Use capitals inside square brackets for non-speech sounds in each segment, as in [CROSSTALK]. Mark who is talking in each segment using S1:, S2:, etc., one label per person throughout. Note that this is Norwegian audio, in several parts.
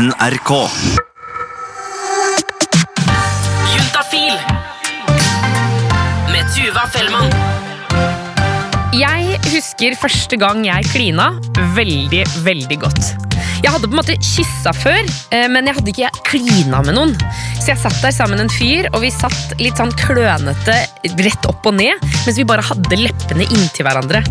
S1: NRK.
S2: Juntafil med Tuva Fellmann.
S3: Jeg husker første gang jeg klina veldig, veldig godt. Jeg hadde på en måte kyssa før, eh, men jeg hadde ikke klina med noen. Så jeg satt der sammen med en fyr, og vi satt litt sånn klønete rett opp og ned, mens vi bare hadde leppene inntil hverandre.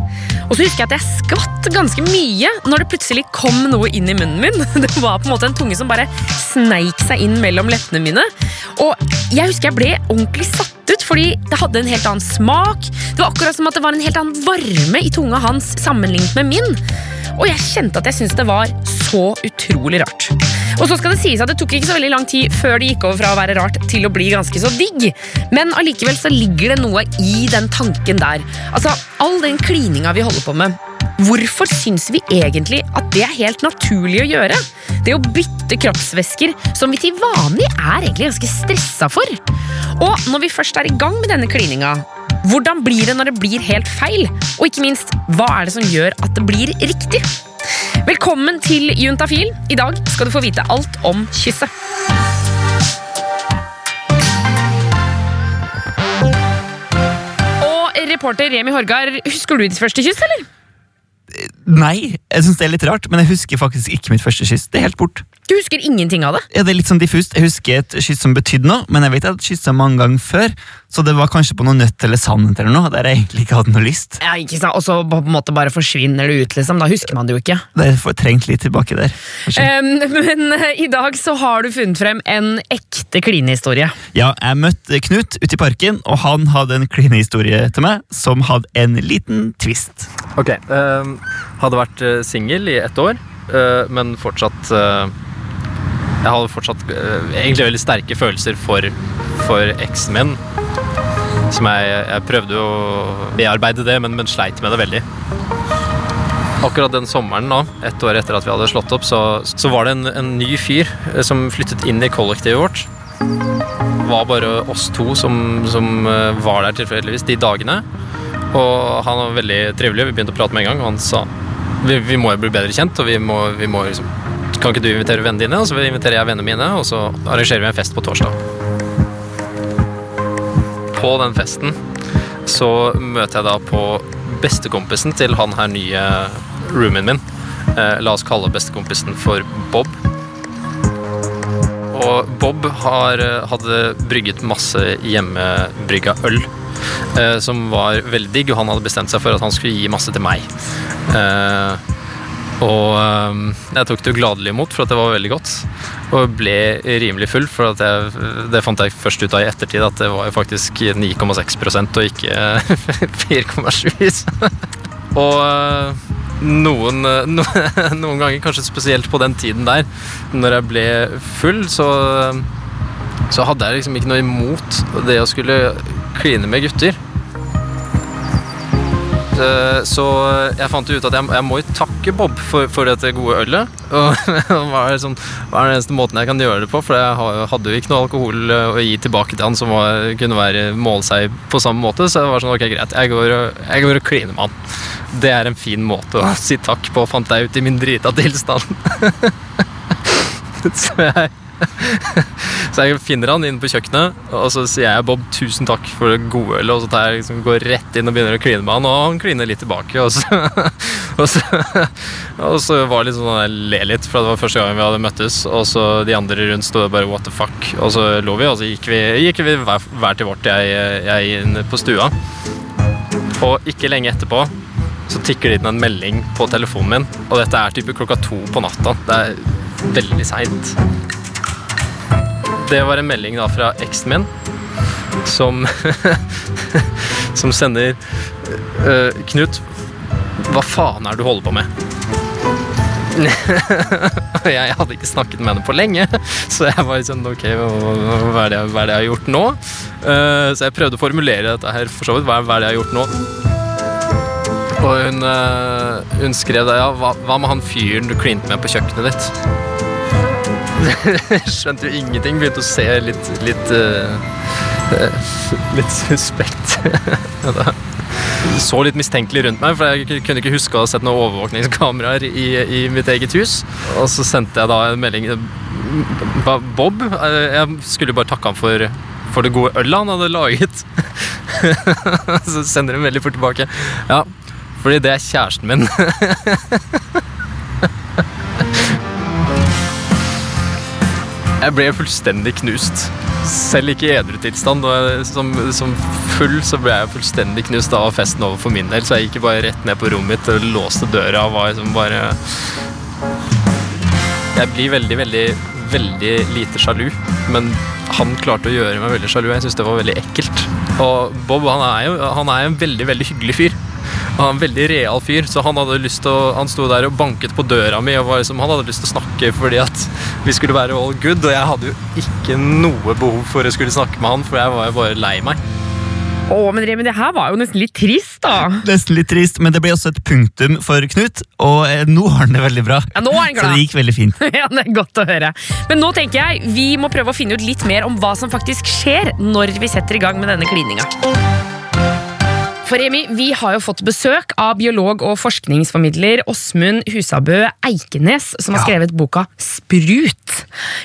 S3: Og så husker jeg at jeg skvatt ganske mye når det plutselig kom noe inn i munnen min. [LAUGHS] Det var på en måte en tunge som bare sneik seg inn mellom leppene mine. Og jeg husker jeg ble ordentlig satt ut, fordi det hadde en helt annen smak. Det var akkurat som at det var en helt annen varme i tunga hans sammenlignet med min. Og jeg kjente at jeg syntes det var så utrolig rart. Og så skal Det sies at det tok ikke så veldig lang tid før det gikk over fra å være rart til å bli ganske så digg. Men allikevel så ligger det noe i den tanken der. Altså, All den klininga vi holder på med. Hvorfor syns vi egentlig at det er helt naturlig å gjøre? Det å bytte kroppsvæsker som vi til vanlig er egentlig ganske stressa for. Og når vi først er i gang med denne klininga, hvordan blir det når det blir helt feil? Og ikke minst, hva er det som gjør at det blir riktig? Velkommen til Juntafil. I dag skal du få vite alt om kysset. Og reporter Remi Horgar, husker du ditt første kyss, eller?
S4: it, Nei, jeg syns det er litt rart, men jeg husker faktisk ikke mitt første kyss. Det er helt bort.
S3: Du husker ingenting av det?
S4: Ja, det er litt sånn diffust. Jeg husker et kyss som betydde noe, men jeg vet jeg hadde kyssa mange ganger før, så det var kanskje på noe nøtt eller sannhet eller noe, der jeg egentlig ikke hadde noe lyst.
S3: Ja, ikke sant? Og så på en måte bare forsvinner det ut, liksom. Da husker man det jo ikke.
S4: Det er fortrengt litt tilbake der.
S3: Um, men uh, i dag så har du funnet frem en ekte klinehistorie.
S4: Ja, jeg møtte Knut ute i parken, og han hadde en klinehistorie til meg som hadde en liten twist.
S5: Ok, ehm, hadde vært uh, singel i ett år, eh, men fortsatt eh, Jeg hadde fortsatt eh, egentlig veldig sterke følelser for, for eksen min. Som jeg, jeg prøvde å bearbeide det, men, men sleit med det veldig. Akkurat den sommeren, da, ett år etter at vi hadde slått opp, så, så var det en, en ny fyr eh, som flyttet inn i kollektivet vårt. Det var bare oss to som, som eh, var der tilfeldigvis de dagene. Og han var veldig trivelig. Vi begynte å prate med en gang. Og han sa vi, vi må jo bli bedre kjent, og vi må, vi må liksom Kan ikke du invitere vennene dine, og så inviterer jeg vennene mine, og så arrangerer vi en fest på torsdag. På den festen så møter jeg da på bestekompisen til han her nye roomien min. Eh, la oss kalle bestekompisen for Bob. Og Bob har, eh, hadde brygget masse hjemmebrygga øl. Eh, som var veldig digg, og han hadde bestemt seg for at han skulle gi masse til meg. Eh, og eh, jeg tok det jo gladelig imot, for at det var veldig godt. Og ble rimelig full, for at jeg, det fant jeg først ut av i ettertid, at det var jo faktisk 9,6 og ikke [LAUGHS] 4,7. [LAUGHS] og noen, [LAUGHS] noen ganger, kanskje spesielt på den tiden der, når jeg ble full, så, så hadde jeg liksom ikke noe imot det å skulle kline med gutter. Eh, Så jeg fant ut at jeg, jeg må jo takke Bob for, for dette gode ølet. [LAUGHS] Og hva er, sånn, hva er den eneste måten jeg kan gjøre det på? For jeg hadde jo ikke noe alkohol eh, å gi tilbake til han som var, kunne være måle seg på samme måte. Så det var sånn, ok greit, jeg går, og- jeg går og kliner med han. Det er en fin måte å [LAUGHS] si takk på, fant jeg ut i min drita tilstand. [LAUGHS] så jeg [LAUGHS] så jeg finner han inne på kjøkkenet, og så sier jeg Bob, tusen takk for det gode ølet. Og så tar jeg liksom, går rett inn og begynner å kline med han, og han kliner litt tilbake. Og så, [LAUGHS] og så, og så var det litt sånn jeg le litt, for det var første gang vi hadde møttes. Og så de andre rundt sto bare what the fuck. Og så lå vi, og så gikk vi, gikk vi hver, hver til vårt, jeg, jeg inn på stua. Og ikke lenge etterpå så tikker det inn en melding på telefonen min. Og dette er type klokka to på natta. Det er veldig seint. Det var en melding da fra eksen min som [LAUGHS] Som sender uh, Knut, hva faen er det du holder på med? [LAUGHS] Jeg hadde ikke snakket med henne på lenge, [LAUGHS] så jeg var sånn Ok, hva er det, hva er det jeg har gjort nå? Uh, så jeg prøvde å formulere dette her for så vidt. Hva, hva er det jeg har gjort nå? Og hun, uh, hun skrev da, ja, hva, hva med han fyren du klinte med på kjøkkenet ditt? [LAUGHS] Skjønte jo ingenting. Begynte å se litt Litt, eh, eh, litt suspekt. [LAUGHS] Så litt mistenkelig rundt meg, for jeg kunne ikke huske å ha sett noen overvåkningskameraer i, i mitt eget hus. Og så sendte jeg da en melding Bob eh, Jeg skulle bare takke han for, for det gode ølet han hadde laget. [LAUGHS] så sender hun veldig fort tilbake. Ja, fordi det er kjæresten min. Jeg ble fullstendig knust. Selv ikke i edru tilstand. Som, som full så ble jeg fullstendig knust av festen over for min del. Så jeg gikk bare rett ned på rommet mitt og låste døra og var liksom bare Jeg blir veldig, veldig, veldig lite sjalu. Men han klarte å gjøre meg veldig sjalu. Jeg syns det var veldig ekkelt. Og Bob han er jo han er en veldig, veldig hyggelig fyr. Og Han er en veldig real fyr, så han hadde lyst til å Han sto der og banket på døra mi og var liksom, han hadde lyst til å snakke fordi at vi skulle være all good, og jeg hadde jo ikke noe behov for å skulle snakke med han, for jeg var jo bare lei meg.
S3: Å, men Remi, det her var jo nesten litt trist, da.
S4: Nesten litt trist, men det ble også et punktum for Knut, og eh, nå har han det veldig bra.
S3: Ja, nå er han glad.
S4: Så det gikk veldig fint. [LAUGHS]
S3: Ja, det er godt å høre. Men nå tenker jeg vi må prøve å finne ut litt mer om hva som faktisk skjer når vi setter i gang med denne klininga. For Remi, Vi har jo fått besøk av biolog og forskningsformidler Åsmund Husabø Eikenes, som har skrevet boka Sprut.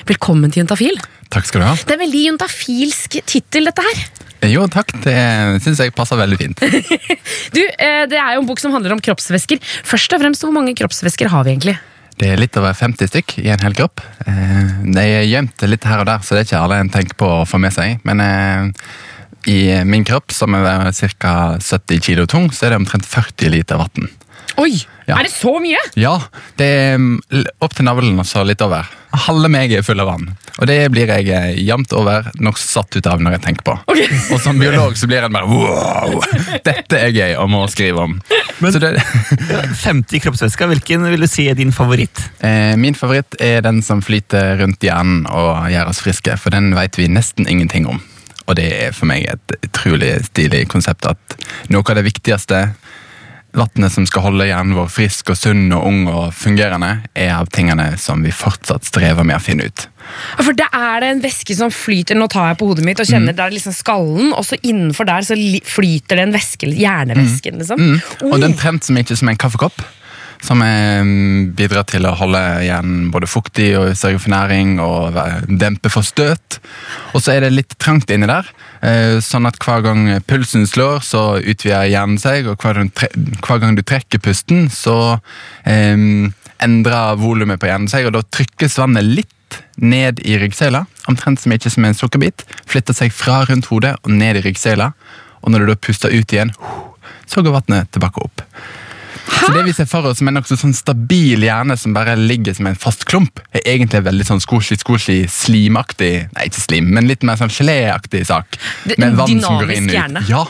S3: Velkommen til Juntafil.
S1: Takk skal du ha.
S3: Det er veldig juntafilsk tittel, dette her.
S1: Jo, takk. Det syns jeg passer veldig fint. [LAUGHS]
S3: Du, eh, Det er jo en bok som handler om kroppsvæsker. Først og fremst, Hvor mange kroppsvæsker har vi egentlig?
S1: Det er litt over 50 stykk i en hel kropp. Eh, De er gjemt litt her og der, så det er ikke alle en tenker på å få med seg. Men eh, i min kropp, som er ca. 70 kg tung, så er det omtrent 40 liter vann.
S3: Oi,
S1: Ja.
S3: Er det så mye?
S1: Ja, det er mm, opp til navlen og så litt over. Halve meg er full av vann. Og det blir jeg eh, jevnt over nok satt ut av når jeg tenker på. [LAUGHS] Og som biolog så blir jeg bare wow! Dette er gøy og må skrive om. så det, [LAUGHS]
S4: 50 kroppsvæsker, hvilken vil du si er din favoritt?
S1: Eh, min favoritt er den som flyter rundt hjernen og gjør oss friske, for den vet vi nesten ingenting om. Og det er for meg et utrolig stilig konsept at noe av det viktigste vannet som skal holde hjernen vår frisk og sunn og ung og fungerende, er av tingene som vi fortsatt strever med å finne ut.
S3: For det er det en væske som flyter Nå tar jeg på hodet mitt og
S1: Mm.
S3: kjenner det er liksom skallen, og så innenfor der så flyter det en væske, hjernevæsken, liksom.
S1: Mm. Og den trent som ikke som en kaffekopp, som eh, bidrar til å holde hjernen både fuktig og sørge for næring og dempe for støt. Og så er det litt trangt inni der, eh, sånn at hver gang pulsen slår, så utvider hjernen seg, og hver gang, du trekker pusten, så eh, endrer volumet på hjernen seg, og da trykkes vannet litt ned i ryggsøyla, omtrent som ikke som en sukkerbit, flytter seg fra rundt hodet og ned i ryggsøyla, og når du da puster ut igjen, så går vannet tilbake opp. Så det vi ser for oss som en nokså sånn stabil hjerne som bare ligger som en fast klump, er egentlig veldig sånn skoslig-skoslig, slimaktig Nei, ikke slim, men litt mer sånn geléaktig sak. Med vann som går inn og ut.
S3: hjerne.
S1: Ja,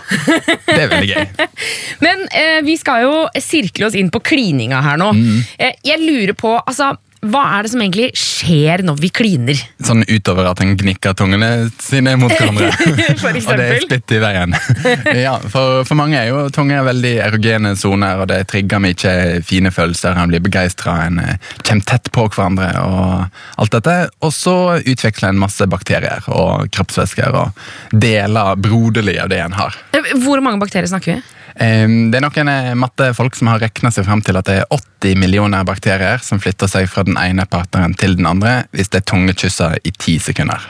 S1: det er veldig gøy. [LAUGHS]
S3: Men eh, vi skal jo sirkle oss inn på klininga her nå.
S1: Mm.
S3: Eh, jeg lurer på, altså, hva er det som egentlig skjer når vi kliner?
S1: Sånn utover at en gnikker tungene sine mot hverandre. [LAUGHS] Og det er splitt i veien. [LAUGHS] ja, for, for mange er jo tunger veldig erogene soner, og det trigger mye fine følelser. En blir begeistra, en eh, kommer tett på hverandre og alt dette. Og så utvikler en masse bakterier og kroppsvæsker og deler broderlig av det en har.
S3: Eh, Hvor mange bakterier snakker vi?
S1: Eh, Det er noen eh, mattefolk som har regna seg fram til at det er 80 millioner bakterier som flytter seg fra den ene partneren til den andre hvis det er tungekysser i ti sekunder.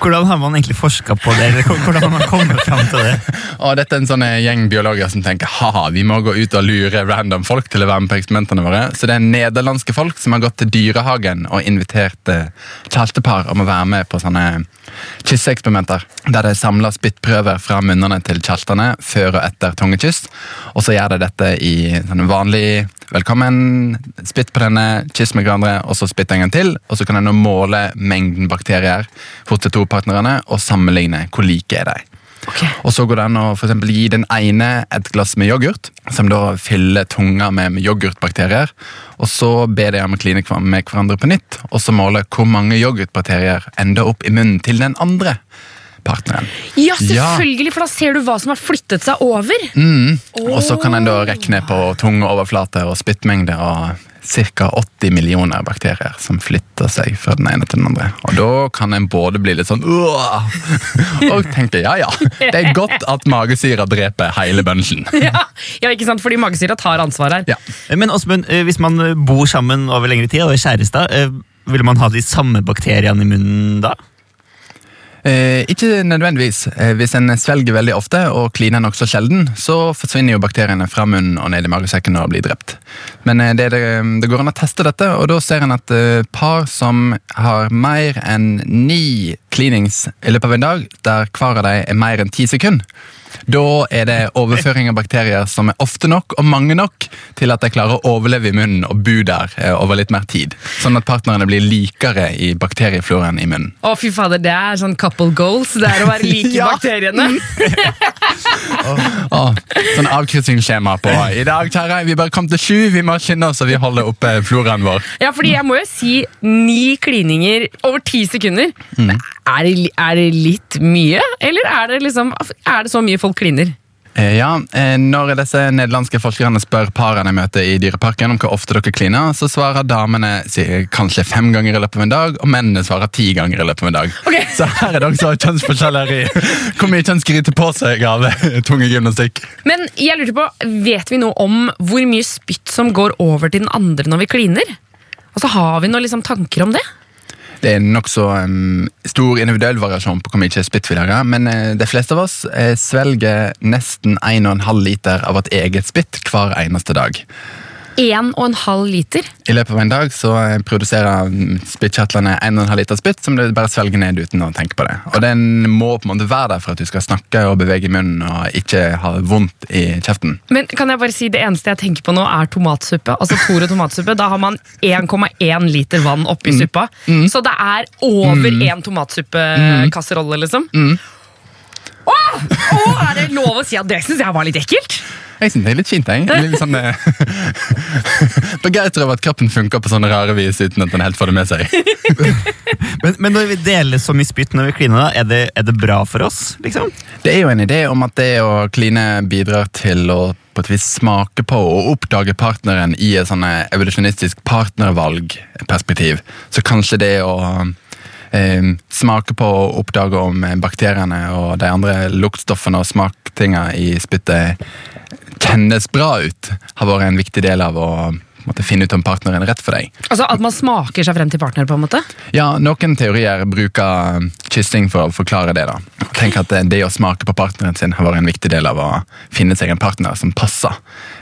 S4: Hvordan har man egentlig forska på det? eller Hvordan har man kommet fram til det? [LAUGHS]
S1: Og dette er en sånn eh, gjeng biologer som tenker haha, vi må gå ut og lure random folk til å være med på eksperimentene våre. Så det er nederlandske folk som har gått til dyrehagen og invitert eh, kjærestepar om å være med på sånne kysseeksperimenter. Der det er samla spyttprøver fra munnene til kjærestene før og etter tungekyss. Og så gjør de dette i sånn vanlig velkommen, spytt på denne, kyss med hverandre, og så spytt en gang til. Og så kan en måle mengden bakterier hos de to partnerne og sammenligne hvor like er de. Og så går det an å for eksempel gi den ene et glass med yoghurt, som da fyller tunga med yoghurtbakterier. Og så ber de om å kline med hverandre på nytt, og så måle hvor mange yoghurtbakterier ender opp i munnen til den andre partneren.
S3: Ja, selvfølgelig, for da ser du hva som har flyttet seg over.
S1: Mm. Og så kan en da regne på tungeoverflate og spyttmengde og ca. 80 millioner bakterier som flytter seg fra den ene til den andre. Og da kan en både bli litt sånn «Åh!» og tenke ja ja, det er godt at magesyra dreper hele bunchen. [LAUGHS]
S3: Ja, ja, ikke sant? Fordi magesyra tar ansvar her.
S1: Ja.
S4: Men Åsmund, eh, hvis man eh, bor sammen over lengre tid og er kjærester, eh, vil man ha de samme bakteriene i munnen da?
S1: Eh, ikke nødvendigvis. Eh, hvis en svelger veldig ofte og kliner nokså sjelden, så forsvinner jo bakteriene fra munnen og ned i magesekken og blir drept. Men eh, det, det, det går an å teste dette, og da ser en at eh, par som har mer enn ni cleanings i løpet av en dag, der hver av dem er mer enn ti sekunder, da er det overføring av bakterier som er ofte nok og mange nok til at de klarer å overleve i munnen og bo der eh, over litt mer tid. Sånn at partnerne blir likere i bakteriefloraen i munnen.
S3: Å, fy fader, det er sånn couple goals. Det er å være like [LAUGHS]
S1: Ja.
S3: bakteriene. [LAUGHS]
S1: Åh, sånn avkryssingsskjema på I dag, kjære, vi bare kom til sju, vi må skynde oss og vi holder oppe floraen vår.
S3: Ja, fordi jeg må jo si ni klininger over ti sekunder. Er, det, er det litt mye, eller er det, liksom, er det så mye folk kliner?
S1: Eh, Ja, eh, Når disse nederlandske forskerne spør parene jeg møter i Dyreparken om hvor ofte dere kliner, så svarer damene kanskje fem ganger i løpet av en dag, og mennene svarer ti ganger i løpet av en dag.
S3: Okay. [LAUGHS]
S1: Så her er det også kjønnsforskjeller i [LAUGHS] hvor mye kjønn skryter på seg av [LAUGHS] tungegymnastikk.
S3: Men jeg lurte på, vet vi noe om hvor mye spytt som går over til den andre når vi kliner? Og så har vi noen liksom, tanker om det?
S1: Det er nokså um, stor individuell variasjon på hvor mye spytt vi lager, men uh, de fleste av oss uh, svelger nesten 1,5 liter av vårt eget spytt hver eneste dag.
S3: En og en halv liter?
S1: I løpet av en dag så eh, produserer mm, spyttkjertlene 1,5 liter spytt som du bare svelger ned uten å tenke på det. Og den må på en måte være der for at du skal snakke og bevege munnen og ikke ha vondt i kjeften.
S3: Men kan jeg bare si Det eneste jeg tenker på nå, er tomatsuppe. Altså Toro tomatsuppe. Da har man 1,1 liter vann oppi suppa. Så det er over én tomatsuppekasserolle, liksom. Åh! Åh, er det lov å si at det syns jeg var litt ekkelt?
S1: Jeg syns det er litt fint. jeg. Litt sånn, [LAUGHS] greit Begeistret over at kroppen funker på sånne rare vis uten at den helt får det med seg. [LAUGHS]
S4: Men, men når vi deler så mye spytt når vi kliner, da, er det, er det bra for oss? liksom?
S1: Det er jo en idé om at det å kline bidrar til å på et vis smake på og oppdage partneren i et sånn evolusjonistisk partnervalgperspektiv. Så kanskje det å eh, smake på og oppdage om bakteriene og de andre luktstoffene og smaktinga i spyttet kjennes bra ut, har vært en viktig del av å måtte finne ut om partneren er rett for deg.
S3: Altså At man smaker seg frem til partner? på en måte
S1: Ja, Noen teorier bruker kyssing for å forklare det. da. Tenk at det, det å smake på partneren sin har vært en viktig del av å finne seg en partner som passer.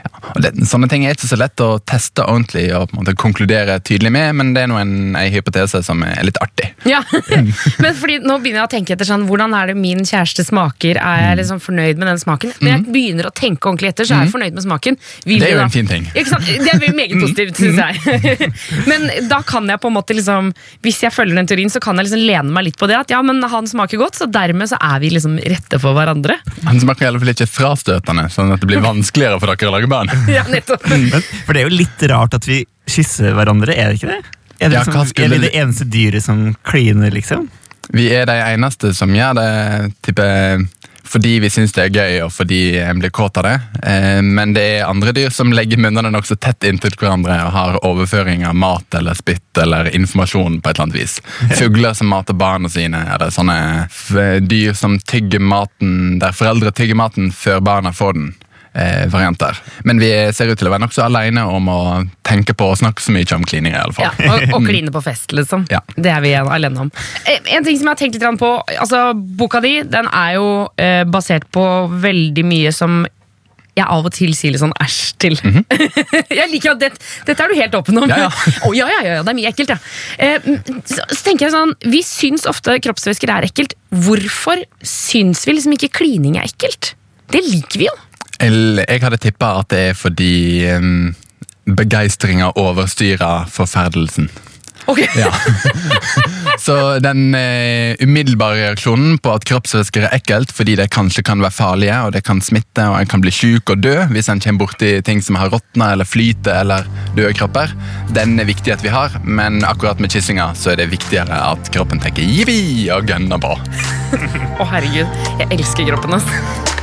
S1: Ja, og det, sånne ting er ikke så lett å teste ordentlig og på en måte konkludere tydelig med, men det er nå en, en hypotese som er litt artig.
S3: Ja, [LAUGHS] men fordi Nå begynner jeg å tenke etter sånn Hvordan er det min kjæreste smaker? Er jeg liksom fornøyd med den smaken? Når jeg begynner å tenke ordentlig etter, så er jeg fornøyd med smaken. Vil
S1: Det er jo en fin ting.
S3: Sant? Det er veldig positivt, syns jeg. [LAUGHS] Men da kan jeg på en måte liksom Hvis jeg følger den teorien, så kan jeg liksom lene meg litt på det. At ja, men han smaker godt, så dermed så er vi liksom rette for hverandre.
S1: Han smaker i alle fall ikke frastøtende, sånn at det blir vanskeligere for dere å lage barn. [LAUGHS]
S3: Ja, nettopp.
S4: Men, for det er jo litt rart at vi kysser hverandre, er det ikke det? Er, det liksom, er
S1: det-
S4: det eneste dyret som kliner, liksom?
S1: Vi er de eneste som gjør det type, fordi vi syns det er gøy, og fordi en blir kåt av det. Eh, Men det er andre dyr som legger munnene nokså tett inntil hverandre og har overføring av mat eller spytt eller informasjon på et eller annet vis. Fugler som mater barna sine, eller sånne dyr som tygger maten der foreldre tygger maten før barna får den. Eh, varianter. Men vi ser ut til å være nokså alene om å tenke på å snakke så mye om klining. i alle fall.
S3: Ja, og, og kline på fest, liksom.
S1: Ja.
S3: Det er vi alene om. Eh, En ting som jeg har tenkt litt på altså Boka di den er jo eh, basert på veldig mye som jeg av og til sier litt sånn æsj til. [LAUGHS] jeg liker at det, Dette er du helt åpen om.
S1: Ja, ja. [LAUGHS]
S3: Å, ja, ja, ja, det er mye ekkelt, ja. Eh, så, så tenker jeg sånn, Vi syns ofte kroppsvæsker er ekkelt. Hvorfor syns vi liksom ikke klining er ekkelt? Det liker vi jo.
S1: Jeg hadde tippa at det er fordi um, begeistringa overstyrer forferdelsen.
S3: Ok. [LAUGHS]
S1: Ja. Så den uh, umiddelbare reaksjonen på at kroppsvæsker er ekkelt fordi det kanskje kan være farlige, og det kan smitte, og en kan bli syk og dø hvis en kommer borti ting som har råtna eller flyter eller døde kropper, den er viktig at vi har, men akkurat med kyssinga så er det viktigere at kroppen tenker jippi og gønner på.
S3: Å, herregud. Jeg elsker kroppen hans.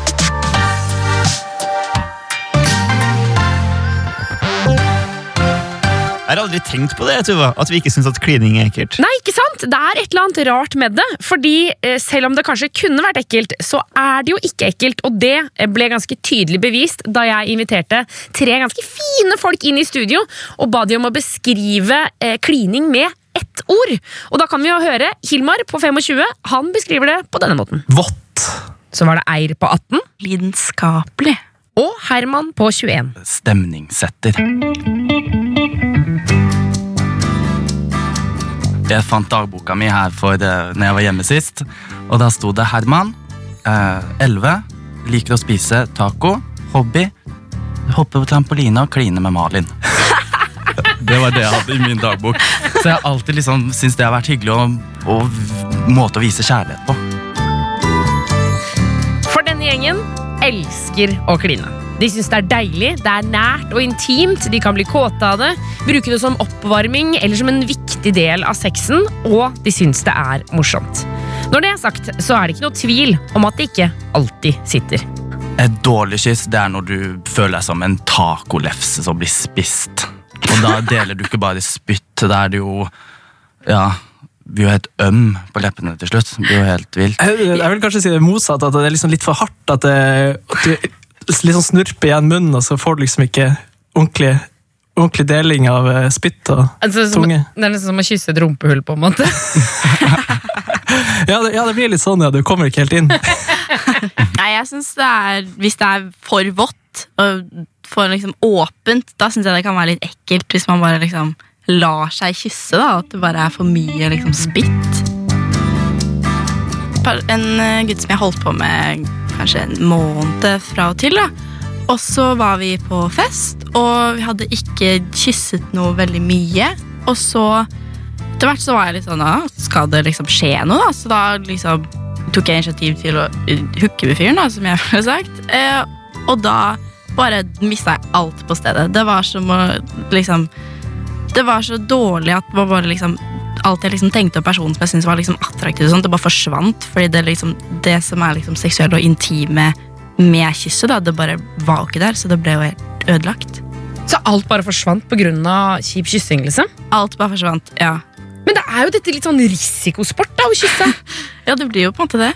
S4: Jeg har aldri tenkt på det, Tuva, at vi ikke syns at klining er ekkelt.
S3: Nei, ikke sant? Det er et eller annet rart med det. Fordi eh, selv om det kanskje kunne vært ekkelt, så er det jo ikke ekkelt. Og det eh, ble ganske tydelig bevist da jeg inviterte tre ganske fine folk inn i studio og ba de om å beskrive eh, klining med ett ord. Og da kan vi jo høre Hilmar på 25. Han beskriver det på denne måten.
S6: Vått.
S3: Så var det Eir på 18.
S7: Lidenskapelig.
S3: Og Herman på 21.
S1: Stemningssetter. Jeg fant dagboka mi her for når jeg var hjemme sist, og da sto det Herman, eh, 11, liker å spise taco, hobby, hoppe på trampoline og kline med Malin. [LAUGHS] Det var det jeg hadde i min dagbok. Så jeg har alltid liksom syntes det har vært hyggelig og, og måte å vise kjærlighet på.
S3: For denne gjengen elsker å kline. De syns det er deilig, det er nært og intimt, de kan bli kåte av det, bruke det som oppvarming eller som en viktig del av sexen, og de syns det er morsomt. Når det er sagt, så er det ikke noe tvil om at det ikke alltid sitter.
S1: Et dårlig kyss det er når du føler deg som en tacolefse som blir spist. Og da deler du ikke bare spytt, da er det jo Ja, blir jo helt øm på leppene til slutt. Blir jo helt vilt.
S6: Jeg, vil kanskje si det motsatt, at det er liksom litt for hardt. At, det, at du liksom snurper igjen munnen, og så får du liksom ikke ordentlig, ordentlig deling av eh, spytt og
S3: Altså, som,
S6: tunge.
S3: det er nesten som å kysse et rumpehull, på en måte. [LAUGHS]
S6: Ja det, ja, det blir litt sånn, ja. Du kommer ikke helt inn. [LAUGHS]
S7: Nei, jeg synes det er Hvis det er for vått og for liksom åpent, da syns jeg det kan være litt ekkelt hvis man bare liksom lar seg kysse. da At det bare er for mye liksom spytt. En eh, gutt som jeg holdt på med kanskje en måned fra og til. da Og så var vi på fest, og vi hadde ikke kysset noe veldig mye. Og så etter hvert så var jeg litt sånn ah, Skal det liksom skje noe, da? Så da liksom tok jeg initiativ til å hooke med fyren, da, som jeg har sagt. Eh, og da bare mista jeg alt på stedet. Det var som å liksom Det var så dårlig at man bare liksom alt jeg liksom tenkte om personen som jeg syntes var liksom attraktiv, sånt, det bare forsvant. Fordi det, liksom, det som er liksom seksuelle og intime med kysset, da, det bare var ikke der. Så det ble jo helt ødelagt.
S3: Så alt bare forsvant pga. kjip kyssing, liksom?
S7: Alt bare forsvant. Ja.
S3: Men det er jo dette litt sånn risikosport, da, å kysse. [LAUGHS]
S7: ja, det blir jo på en måte det.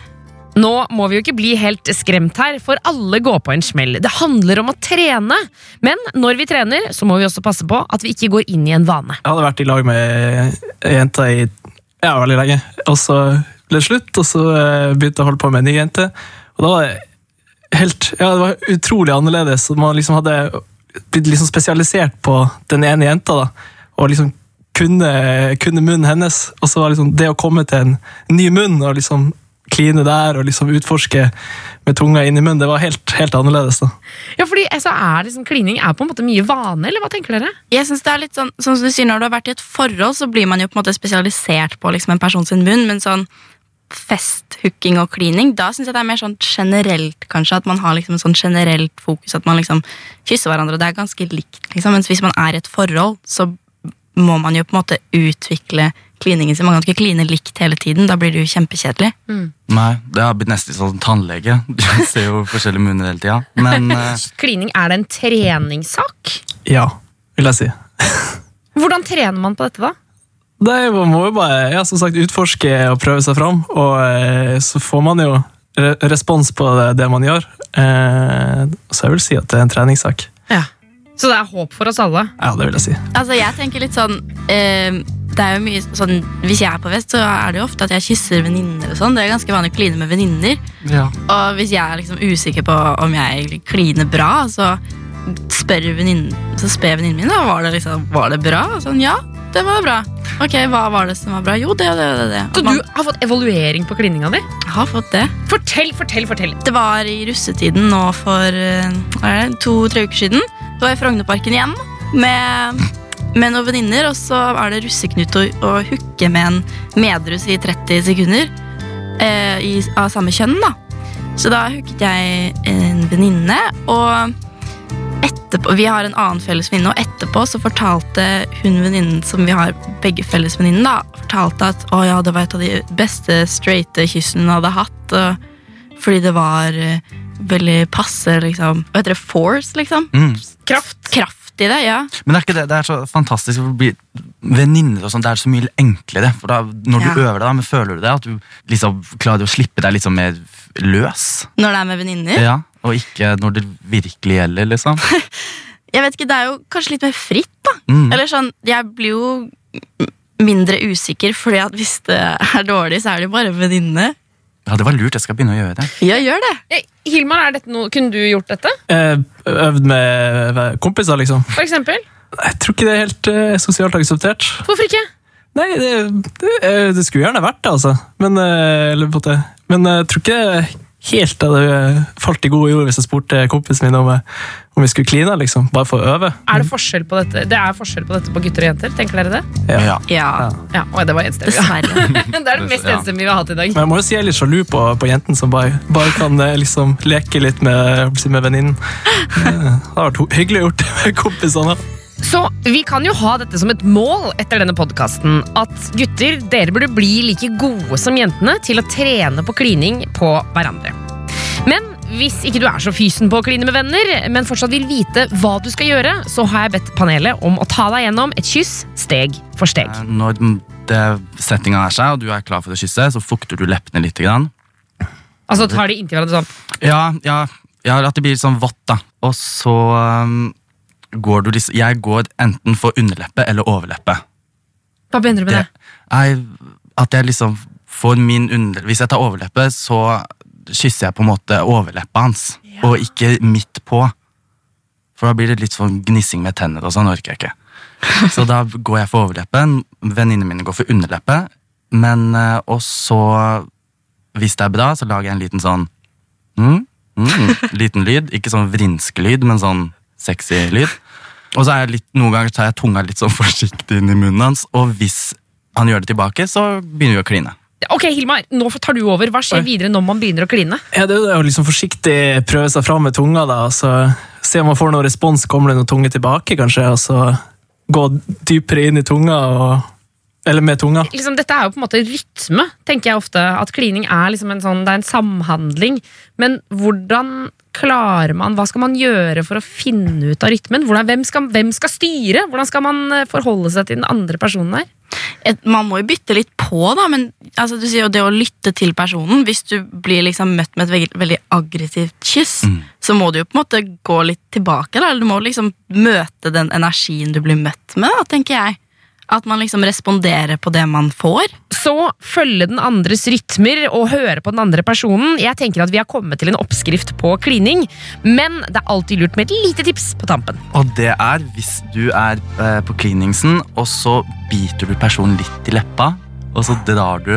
S3: Nå må vi jo ikke bli helt skremt her, for alle går på en smell. Det handler om å trene. Men når vi trener, så må vi også passe på at vi ikke går inn i en vane.
S6: Jeg hadde vært i lag med ei jente i ja, veldig lenge, og så ble det slutt, og så eh, begynte jeg å holde på med en ny jente. Og da var det helt Ja, det var utrolig annerledes. Man liksom hadde blitt liksom spesialisert på den ene jenta, da, og liksom kunne, kunne munnen hennes. Og så var liksom det å komme til en ny munn og liksom kline der og liksom utforske med tunga inn i munnen, det var helt, helt annerledes. da.
S3: Ja, fordi altså, er liksom, Klining er på en måte mye vane, eller hva tenker dere?
S7: Jeg synes det er litt sånn, sånn som du sier, Når du har vært i et forhold, så blir man jo på en måte spesialisert på liksom en person sin munn, men sånn festhooking og klining, da syns jeg det er mer sånn generelt, kanskje. At man har liksom en sånn generelt fokus, at man liksom kysser hverandre. Det er ganske likt, liksom. Mens hvis man er i et forhold, så må man jo på en måte utvikle kliningen sin. Man kan ikke kline likt hele tiden, da blir det jo kjempekjedelig.
S1: Nei, det har blitt nesten sånn tannlege. [LAUGHS] Du ser jo forskjellige munner hele tida. Men [LAUGHS] eh,
S3: Klining, er det en treningssak?
S6: Ja, vil jeg si.
S3: Hvordan trener man på dette, da?
S6: Det er man må jo bare ja, som sagt, utforske og prøve seg fram, og eh, så får man jo re respons på det, det man gjør. Eh, så jeg vil si at det er en treningssak.
S3: Ja. Så det er håp for oss alle?
S6: Ja, det vil jeg si.
S7: Altså, jeg tenker litt sånn eh, Det er jo mye sånn Hvis jeg er på fest, så er det jo ofte at jeg kysser venninner og sånn. Det er ganske vanlig å kline med venninner.
S1: ja.
S7: Og hvis jeg er liksom usikker på om jeg kliner bra, så spør venninnen min da, var det liksom, var det bra. Og Sånn, ja, det var bra. Ok, hva var det som var bra? Jo, det og det det. det.
S3: Så
S7: man
S3: du har fått evaluering på klininga di?
S7: har fått det.
S3: Fortell, fortell, fortell!
S7: Det var i russetiden nå for eh, to-tre uker siden. Da var jeg i Frognerparken igjen med, med noen venninner, og så er det russeknut å, å hooke med en medrus i 30 sekunder eh, i, av samme kjønn. da. Så da hooket jeg en venninne, og etterpå, vi har en annen felles venninne, og etterpå så fortalte hun venninnen som vi har begge felles venninnen, da, fortalte at å ja, det var et av de beste straighte kyssene hun hadde hatt. Og, fordi det var uh, veldig passe liksom, Hva heter det? Force, liksom?
S1: Mm.
S3: Kraft.
S7: Kraft, i det, ja.
S4: Men det er ikke det, det er så fantastisk å bli venninner og sånn. Det er så mye enklere. For da, når du
S7: Ja.
S4: øver deg, men føler du det? At du liksom klarer å slippe deg litt liksom mer løs?
S7: Når det er med venninner.
S4: Ja, Og ikke når det virkelig gjelder, liksom. [LAUGHS]
S7: Jeg vet ikke, Det er jo kanskje litt mer fritt, da.
S4: Mm.
S7: Eller sånn, Jeg blir jo mindre usikker, fordi at hvis det er dårlig, så er det jo bare en venninne.
S4: Ja, det var lurt. Jeg skal begynne å gjøre det.
S7: Ja, gjør det.
S3: Eh, Hilmar, er dette noe, kunne du gjort dette?
S6: Eh, Øvd med med kompiser, liksom.
S3: For eksempel?
S6: Jeg tror ikke det er helt eh, sosialt akseptert.
S3: Hvorfor ikke?
S6: Nei, det, det, eh, det skulle gjerne vært det, altså. Men, eh, eller. Men eh, jeg tror ikke helt hadde eh, falt i gode jord hvis jeg spurte kompisen min om, eh, om vi skulle kline, liksom. Bare for å øve.
S3: Er det forskjell på dette Det er forskjell på dette på gutter og jenter? Tenker dere det?
S6: Ja.
S4: Ja.
S7: Ja,
S3: Ja, Oi, det var enstemmig.
S7: dessverre. [LAUGHS] [LAUGHS]
S3: det er det mest
S4: Ja.
S3: enstemmige vi har hatt i dag.
S6: Men jeg må jo si jeg er litt sjalu på, på jenten som bare, bare kan eh, liksom leke litt med, å med venninnen. [LAUGHS] Eh, Det har vært hyggelig å det med kompisene.
S3: Så vi kan jo ha dette som et mål etter denne podkasten. At gutter, dere burde bli like gode som jentene til å trene på klining på hverandre. Men hvis ikke du er så fysen på å kline med venner, men fortsatt vil vite hva du skal gjøre, så har jeg bedt panelet om å ta deg gjennom et kyss steg for steg.
S4: Når settinga er seg, og du er klar for å kysse, så fukter du leppene litt. Grann.
S3: Altså tar de inntil hverandre sånn.
S4: Ja, ja, ja, at det blir sånn vått, da. Og så um, går du liksom Jeg går enten for underleppe eller overleppe.
S3: Hva begynner du med det?
S4: Jeg, at jeg liksom får min under... Hvis jeg tar overleppe, så kysser jeg på en måte overleppa hans, og ikke midt på. For da blir det litt sånn gnissing med tenner, og sånn orker jeg ikke. [LAUGHS] Så da går jeg for overleppen. Venninnene mine går for underleppe. Men eh, Og så, hvis det er bra, så lager jeg en liten sånn mm, mm, Liten lyd. Ikke sånn vrinskelyd, men sånn sexy lyd. Og så er jeg litt, noen ganger tar jeg tunga litt sånn forsiktig inn i munnen hans, og hvis han gjør det tilbake, så begynner vi å kline.
S3: Ok, Hilmar, nå tar du over. Hva skjer videre når man begynner å kline?
S6: Ja, det er jo liksom forsiktig prøve seg fram med tunga, da, og så se om man får noen respons, kommer det noen tunge tilbake, kanskje, og så gå dypere inn i tunga, og, eller med tunga.
S3: liksom, dette er jo på en måte rytme, tenker jeg ofte. At klining er liksom en sånn, det er en samhandling. Men hvordan klarer man Hva skal man gjøre for å finne ut av rytmen? Hvordan, hvem, skal, hvem skal styre? Hvordan skal man eh, forholde seg til den andre personen her?
S7: Et, man må jo bytte litt på, da, men altså, du sier jo det å lytte til personen Hvis du blir liksom møtt med et veldig, veldig aggressivt kyss,
S4: Mm.
S7: så må du jo på en måte gå litt tilbake. Da. eller Du må liksom møte den energien du blir møtt med, da, tenker jeg. At man liksom responderer på det man får.
S3: Så følge den andres rytmer og høre på den andre personen. Jeg tenker at Vi har kommet til en oppskrift på klining, men det er alltid lurt med et lite tips på tampen.
S4: Og det er hvis du er eh, på kliningsen, og så biter du personen litt i leppa, og så drar du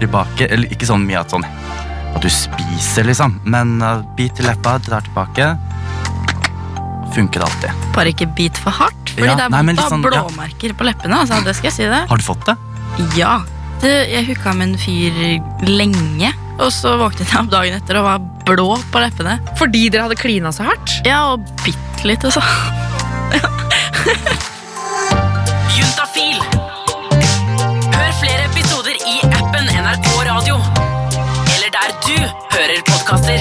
S4: tilbake. Eller ikke sånn mye at sånn at du spiser, liksom, men eh, bit i leppa, drar tilbake. Funker alltid.
S7: Bare ikke bit for hardt, fordi
S4: Ja,
S7: det er
S4: nei, men
S7: vondt å ha
S4: litt sånn, ja.
S7: på leppene. Altså, det skal jeg si det.
S4: Har du fått det?
S7: Ja. Det, jeg hooka med en fyr lenge, og så våknet jeg opp dagen etter og var blå på leppene.
S3: Fordi dere hadde klina så hardt.
S7: Ja, og bitt litt, altså. [LAUGHS]
S2: Juntafil. Hør flere episoder i appen NRK Radio. Eller der du hører podkaster.